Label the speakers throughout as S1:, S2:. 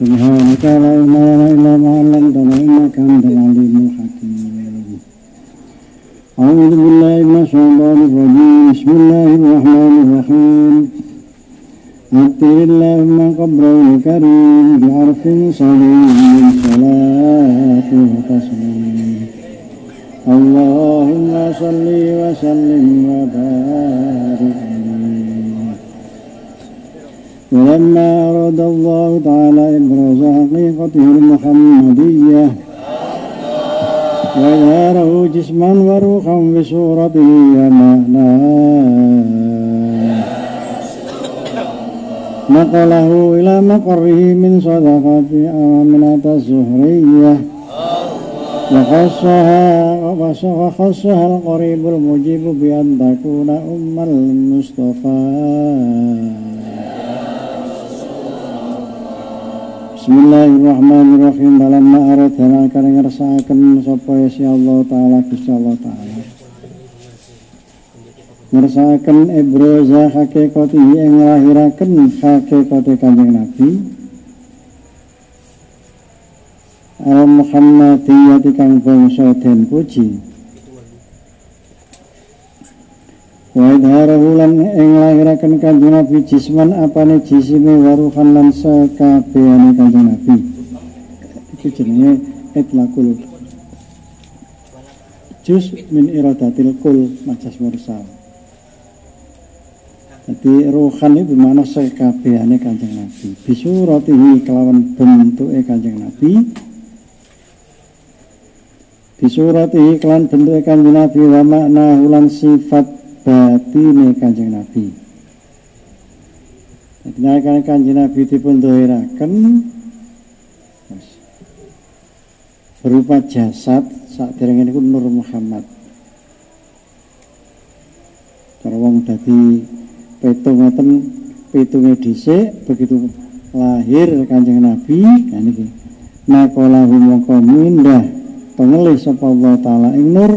S1: سبحانك لا علم لنا إلا ما علمتنا إنك أنت العليم الحكيم أعوذ بالله من الشيطان الرجيم بسم الله الرحمن الرحيم أطر اللهم قبره الكريم بعرف صليم من صلاة وتسليم اللهم صل وسلم وبارك عليه ولما أراد الله تعالى إبراز حقيقته المحمدية وإظهاره جسما وروحا بصورته ومعناه نقله إلى مقره من صدقة آمنة الزهرية وخصها وخصها القريب المجيب بأن تكون أم المصطفى Bismillahirrahmanirrahim. Dalam ma'arad dan akan ngersakaken sapa si Allah taala Gusti Allah taala. Ngersakaken ibroza hakikati ing lahiraken hakikate Kanjeng Nabi. Al Muhammadiyati kang bangsa den puji Wa idharahu lan ing lahiraken kanjeng Nabi jisman apane jisime waruhan lan sekabehane kanjeng Nabi. Iki jenenge itlaqul jus min iradatil kul majas mursal. Jadi ruhan itu bermakna sekabehane kanjeng Nabi. Bisuratihi kelawan bentuke kanjeng Nabi. Bisuratihi kelawan bentuke kanjeng Nabi wa makna ulan sifat batine kanjeng Nabi. Naikkan kanjeng Nabi dipun dohiraken berupa jasad saat dereng ini Nur Muhammad. Cara wong dadi petung ngoten pitungnya dhisik begitu lahir kanjeng Nabi kan iki nakolahu mongko mindah Allah taala ing nur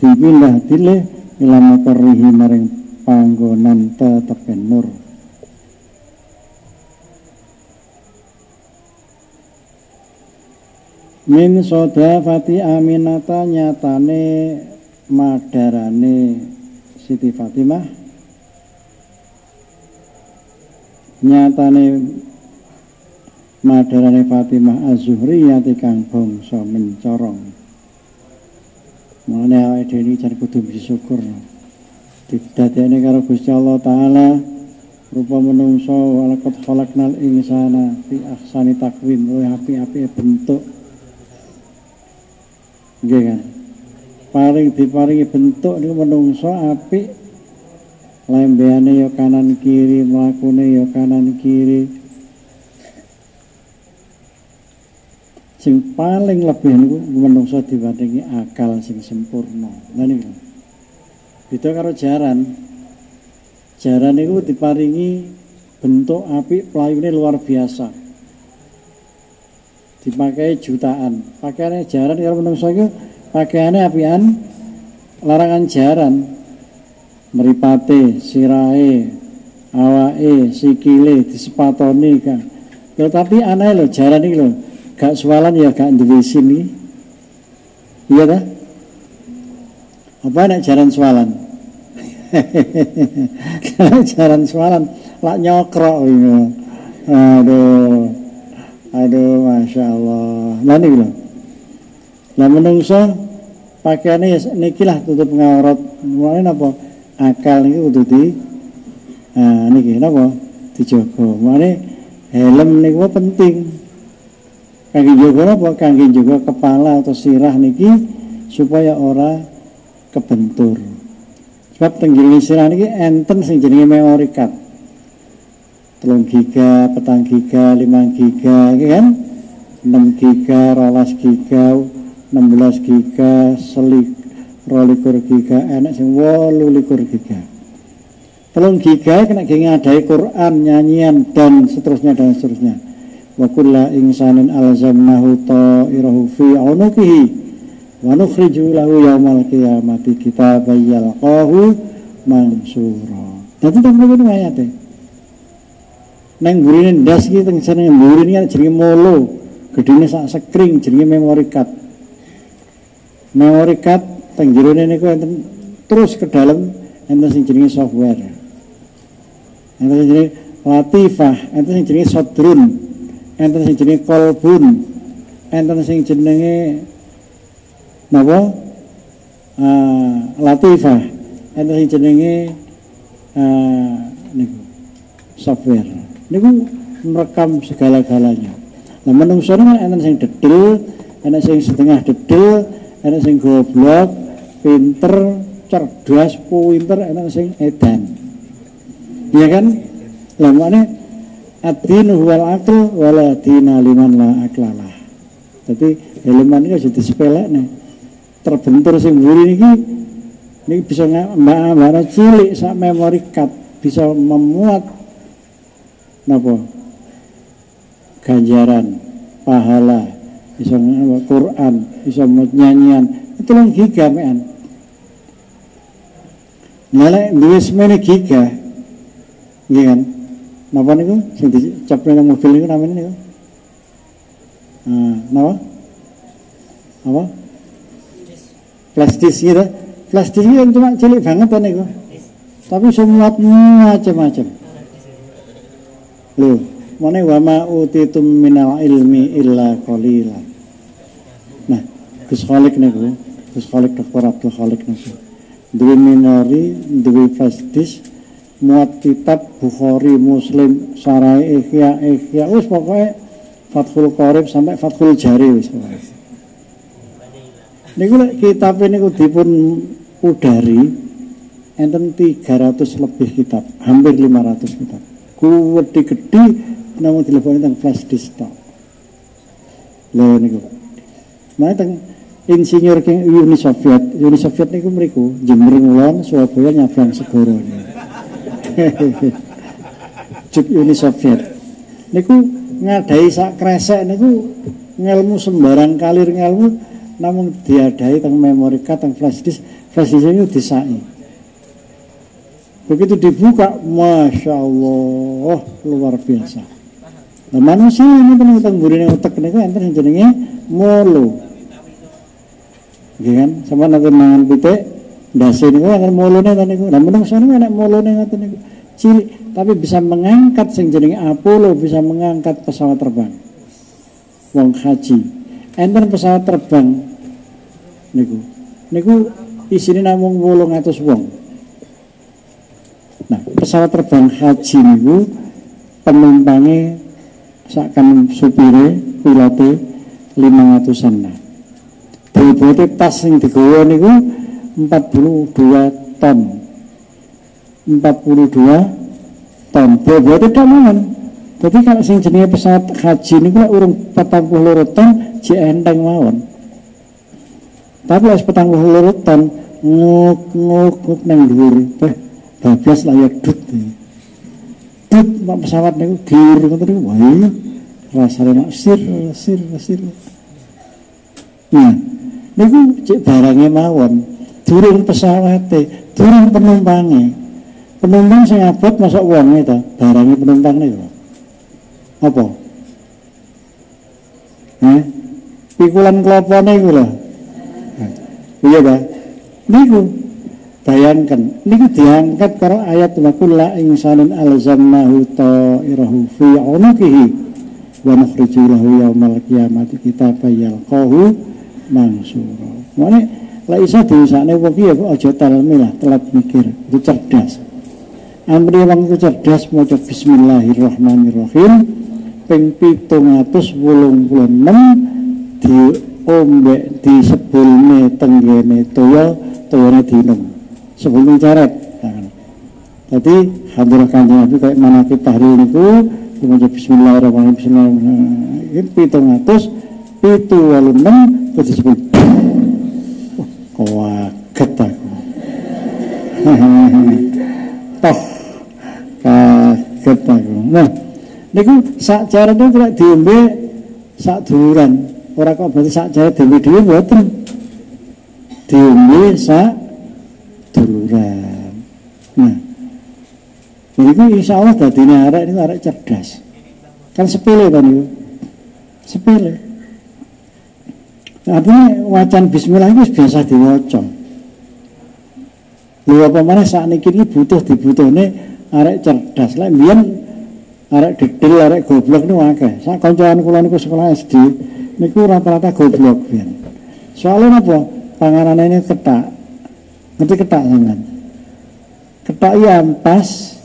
S1: dipindah dilih ila makarrihi maring panggonan tetepen nur. Min sodafati aminata nyatane madarane Siti Fatimah. Nyatane madarane Fatimah Az-Zuhriyati kang bangsa mencorong Mulane awake dhewe jan kudu bersyukur. Didadekne karo Gusti Allah taala rupa menungso walakot khalaqnal insana fi ahsani takwim luwih api-api bentuk. Nggih kan. Paling diparingi bentuk niku menungso apik lembeane ya kanan kiri, mlakune ya kanan kiri. Sing paling lebih niku menungso dibandingi akal sing sempurna. Lah niku. Beda karo jaran. Jaran niku diparingi bentuk apik pelayune luar biasa. Dipakai jutaan. Pakaiane jaran karo menungso iku pakaiane apian larangan jaran. Meripate, sirahe, awake, sikile disepatoni kan. Ya tapi aneh lho jaran iki lho gak sualan ya gak duwe sini iya dah. Apa nak jalan sualan jalan sualan lak nyokrok ini aduh. Aduh masya Allah. Lah nih loh lah menungso pakaiannya niki lah tutup ngaurat mulai apa? Akal ini udah di nah niki apa dijogo. Mulai helm niku penting kangge jaga apa kangge jaga kepala atau sirah niki supaya ora kebentur sebab tenggiri sirah niki enten sing jenenge memory card telung giga, petang giga, lima giga, kan? 6 giga, rolas giga, 16 giga, selik, rolikur giga, enak sing wolu likur giga. Telung giga kena gini adai Quran, nyanyian, dan seterusnya, dan seterusnya wa kulla insanin alzamnahu ta'irahu fi unuqihi wa nukhriju lahu yaumal qiyamati kitaban yalqahu mansura Dadi teng mriki ayate. Neng burine ndas iki teng jenenge burine kan jenenge molo. Gedene sak sekring jenenge memory card. Memory card teng jerone niku enten terus ke dalam enten sing jenenge software. Enten sing jenenge latifah, enten sing jenenge sodrun, enten sing jenenge kolbun, enten sing jenenge napa? Uh, latifah, enten sing jenenge uh, niku software. Niku merekam segala-galanya. Nah menungso ini enten sing dedel, enten sing setengah dedel, enten sing goblok, pinter, cerdas, pinter, enten sing edan. Iya kan? Lah makne ad-dinu wal akal wala dina liman la aklalah. Jadi elemen ini jadi sepele nih. Terbentur sing mburi niki ini bisa mbak cilik sak memori card bisa memuat napa ganjaran pahala bisa Quran bisa nyanyian itu lang giga mean Nalek duwe semene giga nggih kan napa niku? Sing dicapne nang mobil niku namanya niku? Ah napa? Apa flash disk gitu. Flash disk itu cuma cilik banget kan niku? Tapi semua macam-macam loh mana wa ma utitum minal ilmi illa qalila. Nah Gus Khalik niku Gus Khalik Dr. Abdul Khalik niku. Duwe minori duwe fasdis muat kitab Bukhari Muslim Sarai Ikhya Ikhya wis pokoknya Fathul Qorib sampai Fathul Jari wis niku kitab ini dipun udari enten 300 lebih kitab hampir 500 kitab. Kuwet gede namun telepon tentang flash disk tok. Lho niku. Mana teng insinyur king Uni Soviet. Uni Soviet niku mriku Jembreng Ulon Surabaya nyabrang segoro Juk Uni Soviet niku ngadai sak kresek niku ngelmu sembarang kalir ngelmu namun diadai teng memori card teng flash disk. Flash disk itu disai begitu dibuka Masya Allah luar biasa. Nah, manusia ini penuh utang burine otak niku enten jenenge molo. Nggih kan, sama nanti mangan pitik ndase niku enten molone ta niku. Lah menungso niku enek molone ngoten niku. Cilik tapi bisa mengangkat sing jenenge Apollo, bisa mengangkat pesawat terbang. Wong haji. Enten pesawat terbang niku. Niku isine namung 800 wong. Nah, pesawat terbang haji niku penumpangnya seakan supire pilote 500-an nah. Bobote tas sing digawa niku 42 ton. 42 ton. Bobote tok mawon. Jadi kalau sing jenenge pesawat haji niku urung 42 ton jek enteng mawon. Tapi wis 42 ton nguk-nguk nang dhuwur teh bablas layak dut. Dut pesawat niku gir ngoten niku. Wah iya rasane nak sir sir sir nah niku cek barangnya mawon durung pesawate durung penumpangnya penumpang sing abot masuk wong itu barangnya penumpang niku apa? Hah? pikulan kelopone iku lho. Iya ta? Niku. Bayangkan niku diangkat karo ayat wa kullu insanin alzamnahu ta'irahu fi unuqihi wa nukhriju lahu yaumal qiyamati kitaban yalqahu mansura. Mane la isa diusane wong ya aja talmilah, telat mikir, itu cerdas. Amri wong itu cerdas maca bismillahirrahmanirrahim ping 786 di ombe di sebulne tenggene toya toyane dinum. Sebelum caret. Jadi hadir kanjeng Nabi kayak mana kita hari ini Dimaca bismillahirrahmanirrahim. Bismillahirrahmanirrahim. Itu pitung atus, pitu walu enam, terus disebut. Kaget aku. Toh, kaget. Nah, niku sak cara itu tidak diombe sak duluran. Orang kok berarti sak cara diombe dhewe mboten. Diombe sak duluran. Nah, Jadi insya Allah ini arek ini arek cerdas. Kan sepele kan itu. Sepele. Artinya wacan bismillah itu biasa diwaca. Lha apa mana saat ini butuh dibutuhne arek cerdas. Lah biyen arek dedel arek goblok niku akeh. Sak kancan kula niku sekolah SD niku rata-rata goblok biyen. Soalnya apa? Panganan ini ketak. Ngerti ketak sampean? Ketak ya ampas,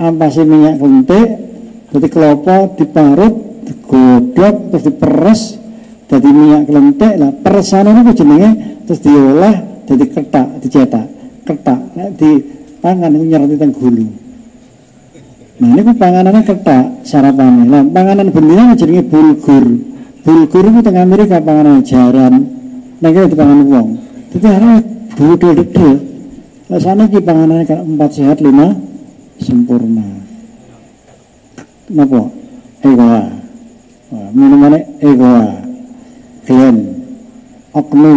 S1: ampasi minyak kentik, jadi kelapa diparut, digodok, terus diperes, jadi minyak kelentik lah. Peresanan itu jenenge terus diolah jadi ketak, dicetak. Ketak, nah, di pangan itu nyerati teng gulu. Nah ini panganannya ketak sarapannya. Nah panganan bendina jenenge bulgur. Bulgur itu tengah Amerika panganan jaran. Nah kita panganan uang. Tapi hari budul-budul. Nah sana ki panganannya kan empat sehat lima sempurna. Napa? Egoa. Minumannya egoa. Glen. Oknu.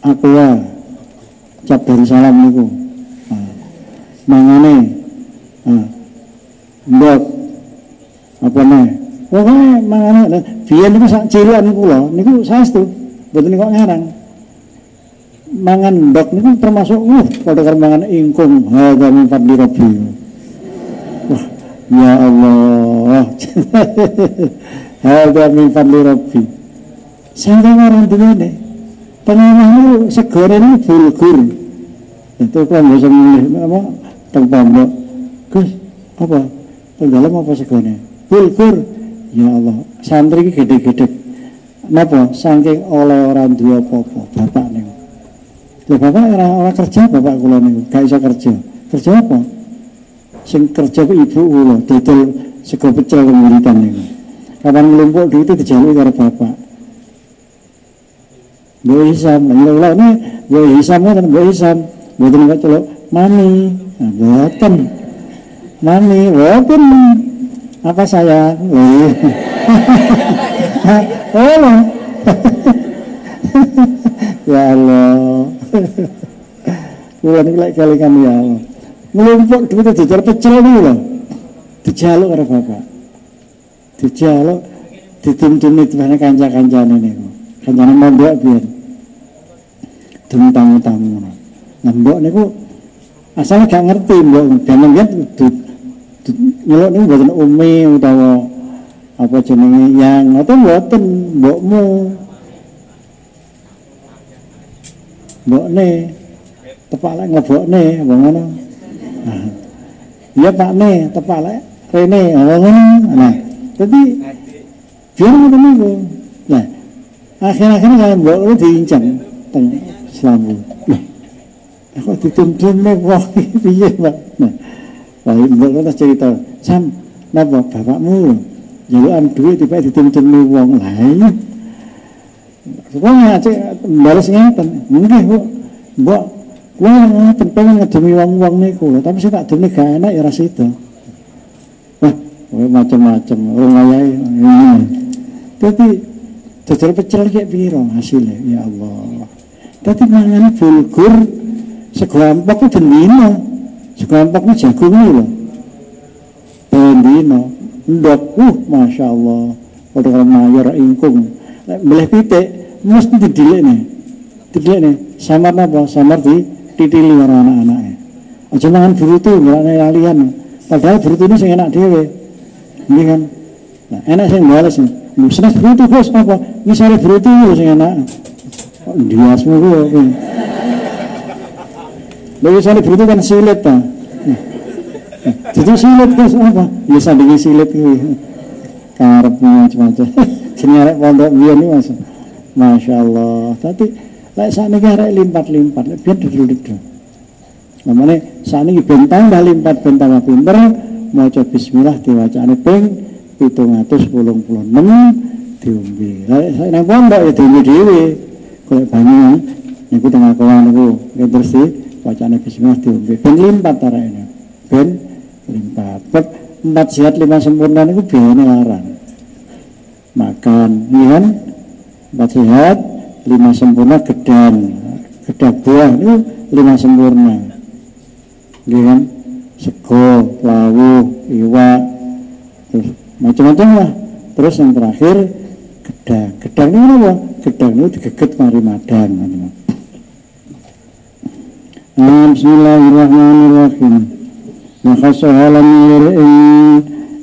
S1: Aqua. Cap dari salam niku. Nah, mangane. Nah, mbok apa nih? Pokoknya mangane. Biyen niku sak cilik niku lho, niku saestu. Mboten kok ngarang mangan ndok niku termasuk uh pada karo mangan ingkung hadza min fadli rabbi wah ya Allah hadza min fadli saking orang duwene tengah niku segore niku bulgur. Itu kan bisa milih apa teng Gus apa? Teng apa segone bulgur. Ya Allah santri gede-gede. Napa? Saking oleh orang dua apa-apa bapak nih Lho bapak ora ora kerja bapak kula niku, gak iso kerja. Kerja apa? Sing kerja ku ibu kula, dodol sego pecel kemuritan niku. Kapan ngelumpuk duit itu dijaluk karo bapak. Mbok Hisam, lha ini Mbok Hisam kan Mbok Hisam, mboten kok celuk mami. Nah, mboten. Mami, mboten. Apa saya? Oh, ya Allah. Kula niku lek kelingan ya Allah. Nglumpuk duit jajar pecel niku lho. Dijaluk karo bapak. Dijaluk dituntuni tibane kanca-kancane niku. Kancane mondok biyen. Demi tamu-tamu. Nah mbok niku asal gak ngerti mbok zaman biyen nyeluk niku mboten umi utawa apa jenenge yang atau mboten mbokmu mbokne tepak lek nglebokne apa ngono nah iya pakne tepak lek rene apa ngono nah jadi biar ngono niku nah akhir-akhir kalau mbok lu diincang teng selamu lah kok dituntun nih wah piye pak nah wah mbok terus cerita sam napa bapakmu jalukan duit tiba dituntun wong lain Pokoknya cek balas ngeten, mungkin bu, bu, kula ngeten pengen ngedemi wong-wong niku, tapi saya tak demi gak enak ya rasa itu. Wah, macam-macam, orang ini. Tapi jajar pecel kayak biro hasilnya, ya Allah. Tapi mangan bulgur segampok ku dendino, segampok ku jagung ini loh. Dendino, ndok, uh, masya Allah. Kalau mayor ingkung, boleh pitik, mesti didilik nih didilik nih samar apa samar di titili karo anak-anaknya aja mangan berutu nggak kalian padahal berutu ini sing enak dewe ini kan? Nah, enak sing balas nih Senes berutu bos. Apa misalnya berutu sing enak. Oh, dia semua gue Lalu misalnya berutu kan silet ta? Jadi silet bos apa? Ya sandingi silet gue karepnya macam-macam. Senyarek pondok biar nih mas. Masya Allah. Tapi lek saat ini arek limpat-limpat, biar duduk-duduk. Namanya saat ini bentang dah limpat bentang pinter, mau coba Bismillah diwacane ping pitung atus puluh puluh enam diumbi. Lek saya nang pondok ya diumbi dewi. Kalau banyak, niku tengah kawan niku, terus di wacane Bismillah diumbi. Ben limpat arek ini, ben limpat. Bab empat sehat lima sempurna niku biayanya larang. Makan, iya empat sehat lima sempurna gedan gedak buah itu lima sempurna gitu kan sego lawu iwak terus macam-macam lah. Terus yang terakhir gedang. Gedang ini apa gedang itu digeget mari madang nah, Bismillahirrahmanirrahim. Maka sohalan lir ing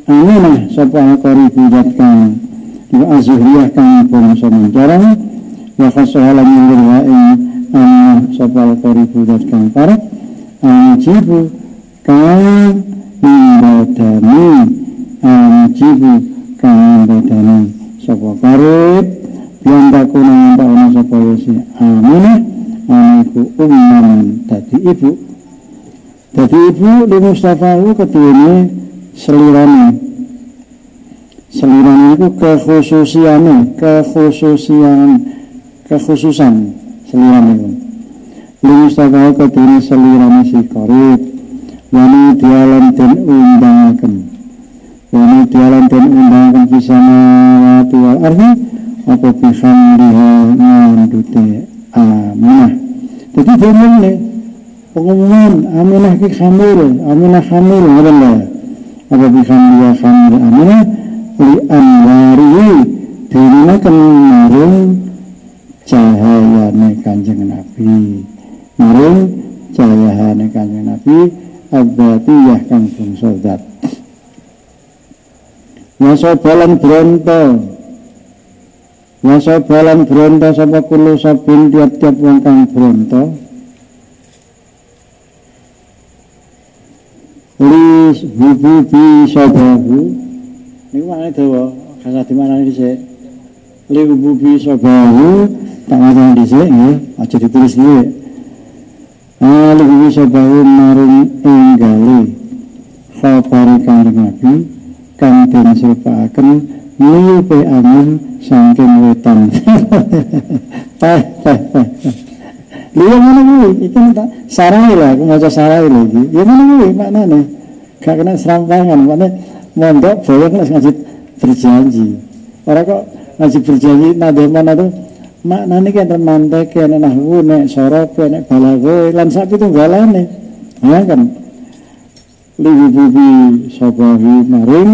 S1: aminah sapa akori budat kang wa azhriyah kang bangsa mencarang maka sohalan lir ing aminah sapa akori budat kang parat ajibu kang mimbadani ajibu kang mimbadani sapa karib yang takuna yang takuna sapa yasi aminah aniku umman tadi ibu. Tadi ibu di Mustafa itu ketune selirane selirane itu kekhususiannya kekhususian kekhususan selirane itu di Mustafa ketune selirane si karib wani dialan dan undangaken wani dialan dan undangaken kisana wati wal arhi apa bihamdiha ngandute aminah jadi dia nih pengumuman aminah ki hamil aminah hamil apa lah? Apa bihamdiha hamil aminah li dina kemarin cahayane kanjeng nabi. Marung cahayane kanjeng nabi abadiyah kang bangsa zat Masa balan bronto Masa balan bronto sapa kulo sabun tiap-tiap wong kang bronto Lis hububi sabahu Ini mana dawa Kasah di mana ini sih Li hububi sabahu Tak ngajang di sini ya? Aja ditulis dulu Ali hububi sabahu maring inggali Khabari kanjeng Nabi Kang den sirpaaken Liupe angin saking wetan Teh teh teh Liya mana kuwi? Iki tak sarai lah, aku maca sarai lagi. Ya mana kuwi maknane? Gak kena serampangan, maknane mondok boleh kena ngaji berjanji. Orang kok ngaji berjanji nade mana tuh maknane kan mantek nek nahwu nek sorop nek balago lan sak pitunggalane. Ya kan. Liwi bubi sobahi maring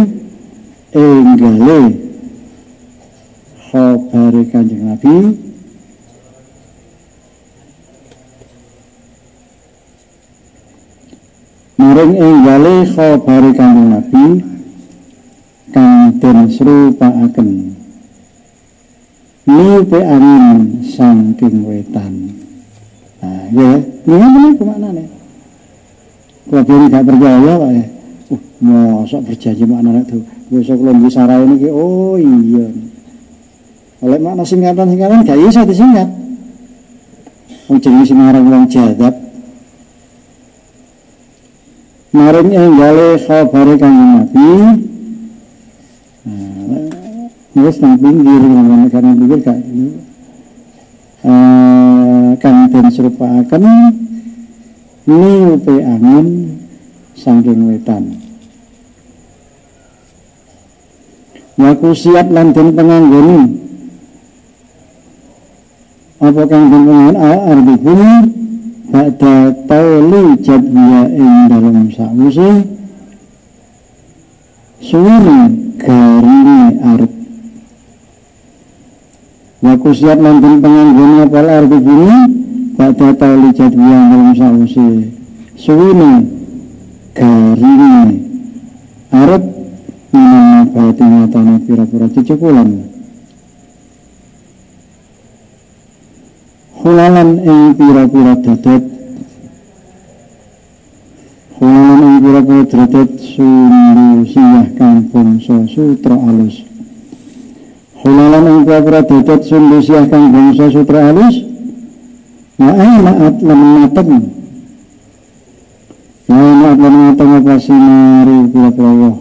S1: enggale khabari kanjeng Nabi maring enggale khabari kanjeng Nabi kang den srupakaken nipe angin saking wetan nah ya ini mana ke mana nih kalau gak percaya pak ya. Uh mosok berjanji makna itu. Besok lo bisa ini ki oh iya. Oleh makna singkatan-singkatan gak bisa disingkat. Wong jenenge sing aran wong jadab. Maring enggale khabare kanjeng Nabi wis nang pinggir ngomong karena pinggir gak eh kang den serupaaken niupe angin saking wetan. Waku siap lan den penganggoni. Apa kang den penganggoni al ardi bumi Ba'da tauli jadwiya ing dalam sa'usi Suwini garini arep. Waku siap lan den penganggoni apa al ardi bumi Jadwiya ing dalam sa'usi Suwini garini arep minan nabati nyatane pira-pira cucukulan hulalan ing pira-pira dadet hulalan ing pira-pira dadet sundu siyah kang bangsa sutra alus hulalan ing pira-pira dadet sundu siyah kang bangsa sutra alus wa ainaat lan mateng wa ainaat lan mateng apa sinari pira-pira wah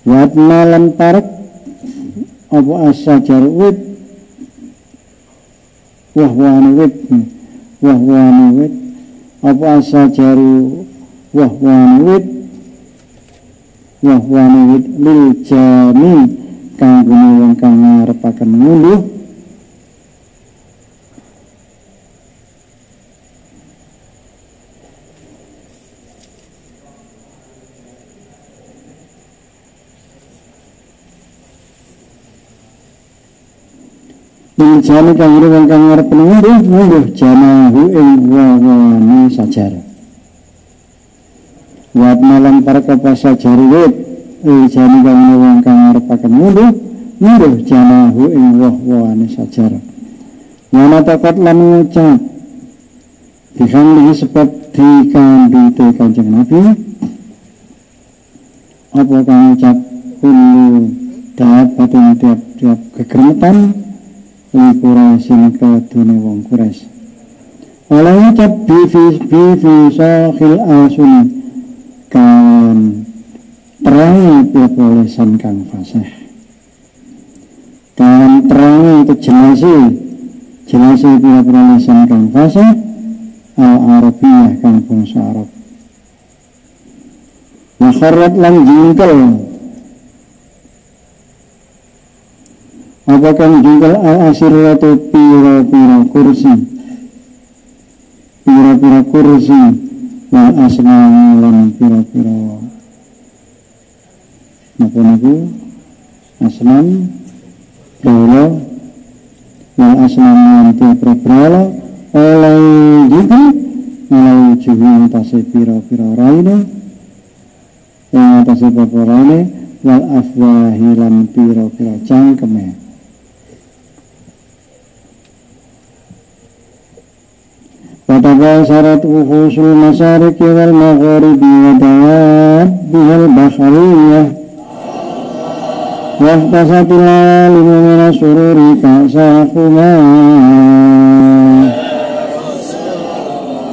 S1: Wat malam parek apa asajar wit? Wah wani wit wah wani wit. Apa asajaru wah wani wit? Wah wani wit lil jami kang gune wong kang ngarepaken ngunduh Ing jani kang wong kang ngarep ngunduh ngunduh janahu ing wawane sajar. Wat malam para kapa sajar wit ing jani kang wong kang ngarep akan ngunduh ngunduh janahu ing wawane sajar. Wana takat lan ngucap Dihamlihi sebab dikandite kanjeng Nabi Apa kang ngucap Kulu dapatin tiap-tiap kegermetan Li Quraisin kedune wong Quraisy. Oleh ngucap bifi bifi sahil asun Kan terangi tiap olesan kang fasih. Dan terangi itu jelasi jelasi tiap olesan kang fasih Al-Arabiyah kang bangsa Arab. Wa kharrat lan jingkel apa kang jingkel al-asiratu pira-pira kursi. Pira-pira kursi wal asnami lan pira-pira. Napa niku? Asnam Dawla wal asnam lan pira-pira. Oleh jingkel oleh juhu atase pira-pira raine. Yang atase pira raine. Wal afwahi lan pira-pira cangkeme وتباشرت وحوش المشارق والمغارب ودوابها البحرية واحتست العالم من السرور كأساهما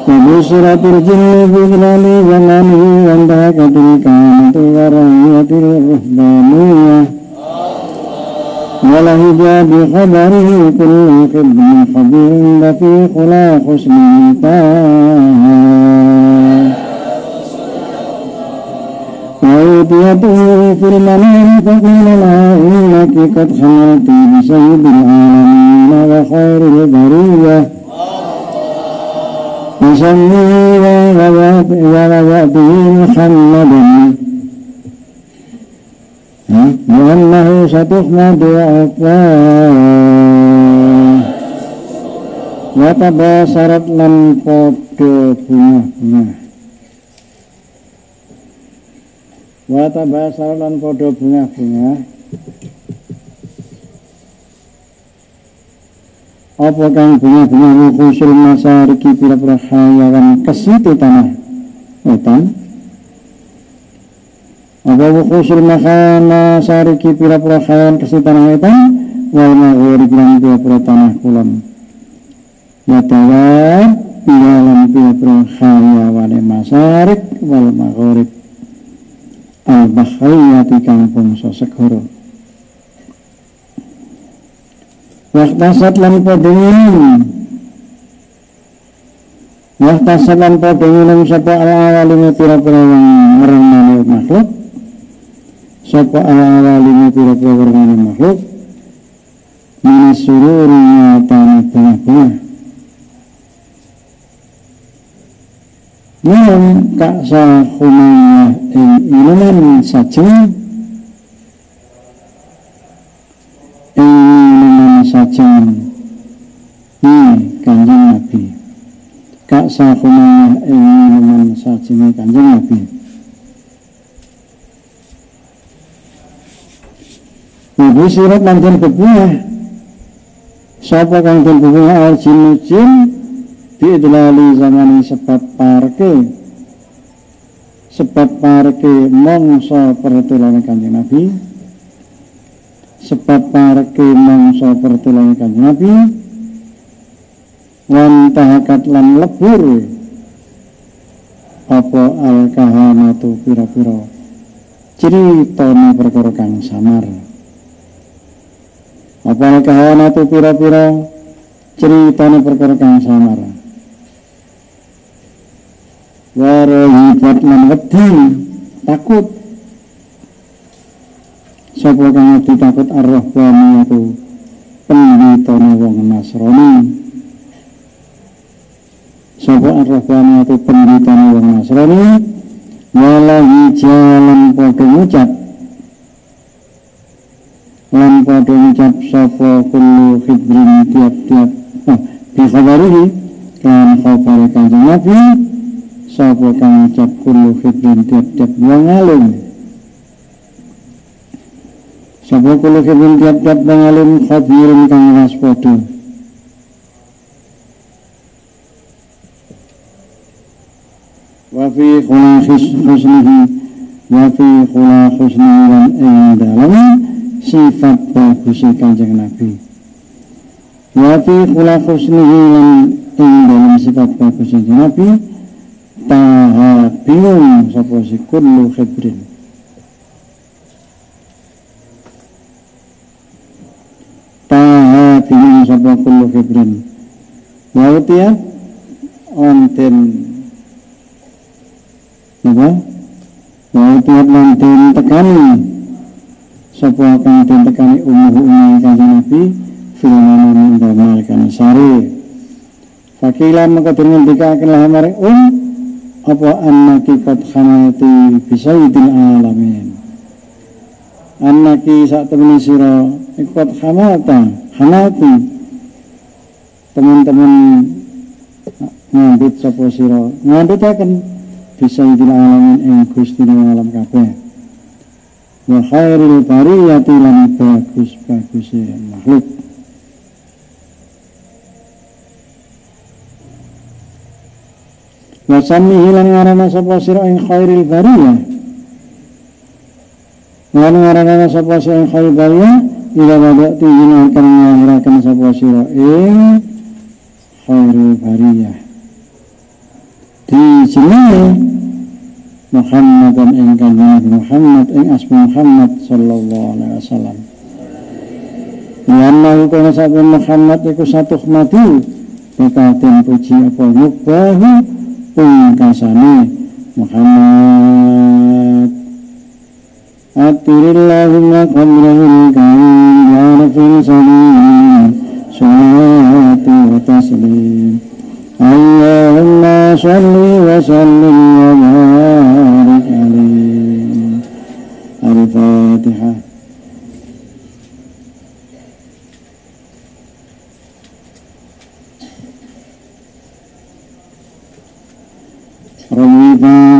S1: وبشرت الجن بظلال زمانه وانتهكت الكائنة ورهية الرهبانية ولهج بخبره كل خب خبير لفي خلا حسن وأوتيته في المنام فقيل لها إنك قد حملت بسيد العالمين وخير البرية. وسمي وغواته محمدا Wallahu satusna dua apa? Wataba syarat lan podo bunga-bunga Wataba syarat lan podo bunga-bunga Apa kang bunga-bunga Wukusul masariki pira-pira hayawan ke situ tanah Wetan? Apa wukusul makana sariki pira-pira hayawan ke situ tanah etan Wal maghori bilang pira-pira tanah kulon. Yatawab Bialan pira-pira hayawan masarik Wal maghorib al-bahriyati bangsa segara. Waktasat lan nginum Waktasat lan nginum sapa al-awalime pira-pira wong ngremane makhluk sapa al-awalime pira-pira ngremane makhluk min sururi nyatane bunga-bunga Minum kak sahumaya ing minuman sajeng ing minuman sajeng ini kanjeng Nabi. Kak sahumaya ing minuman sajeng kanjeng Nabi Ibu sirat lanjut bebunga Sapa kang bebunga al jin jin biidlali zamani sebab parke. Sebab parke mongso pertulan kanjeng Nabi. Sebab parke mongso pertulan kanjeng Nabi. Wan tahakat lan lebur. Apa al kahanatu pira-pira? Ceritane perkara kang samar apa al kahanatu pira-pira ceritane perkara kang samar. Warahibat lan wedi takut. Sapa kang wedi takut ar-rahbani itu penditane wong Nasrani. Sapa ar-rahbani itu penditane wong Nasrani? Walahi jalan padha ngucap lan padha ngucap sapa kullu khidrin tiap-tiap. Oh, bi khabarihi kan khabar kanjeng Nabi sapa kang ngucap kullu khidrin tiap-tiap wong alim. Sapa kullu khidrin tiap-tiap wong alim khabirin kang waspada. Wa fi khulakhis husnihi wa fi khulakhusnihi lan ing dalam sifat bagus kanjeng Nabi. Wa fi khulakhusnihi lan ing dalam sifat bagus kanjeng Nabi tahabiyun sapa si kullu khibrin tahabiyun sapa kullu khibrin wa utia onten apa? Wa utia onten tekani sapa kang den tekani umuh umuh kanjeng Nabi firman min kan sari Fakila maka dengan dikatakan lah maring um apa annaki qad khamati bisayyidil alamin? Annaki sak temene sira ikut khamata khamati teman-teman ngandut sapa sira? Ngandutaken bisayyidil alamin ing Gusti alam kabeh wa khairil bariyati lan bagus-bagus makhluk. Wa samihi lan ngarana sapa sira ing khairil bariyah? Lan ngarana sapa sira ing khairil bariyah? Ila wadati yen akan ngahiraken sapa sira ing khairil bariyah. Di Muhammad dan ingkang Nabi Muhammad ing asma Muhammad sallallahu alaihi wasallam. Yana kana saben Muhammad iku satu mati pekaten puji apa nyubahu pungkasane Muhammad. Atirillahumma qabrahul karim ya Rabbil salim. Salatu wa taslim اللهم صل وسلم وبارك عليه. الفاتحة. ربي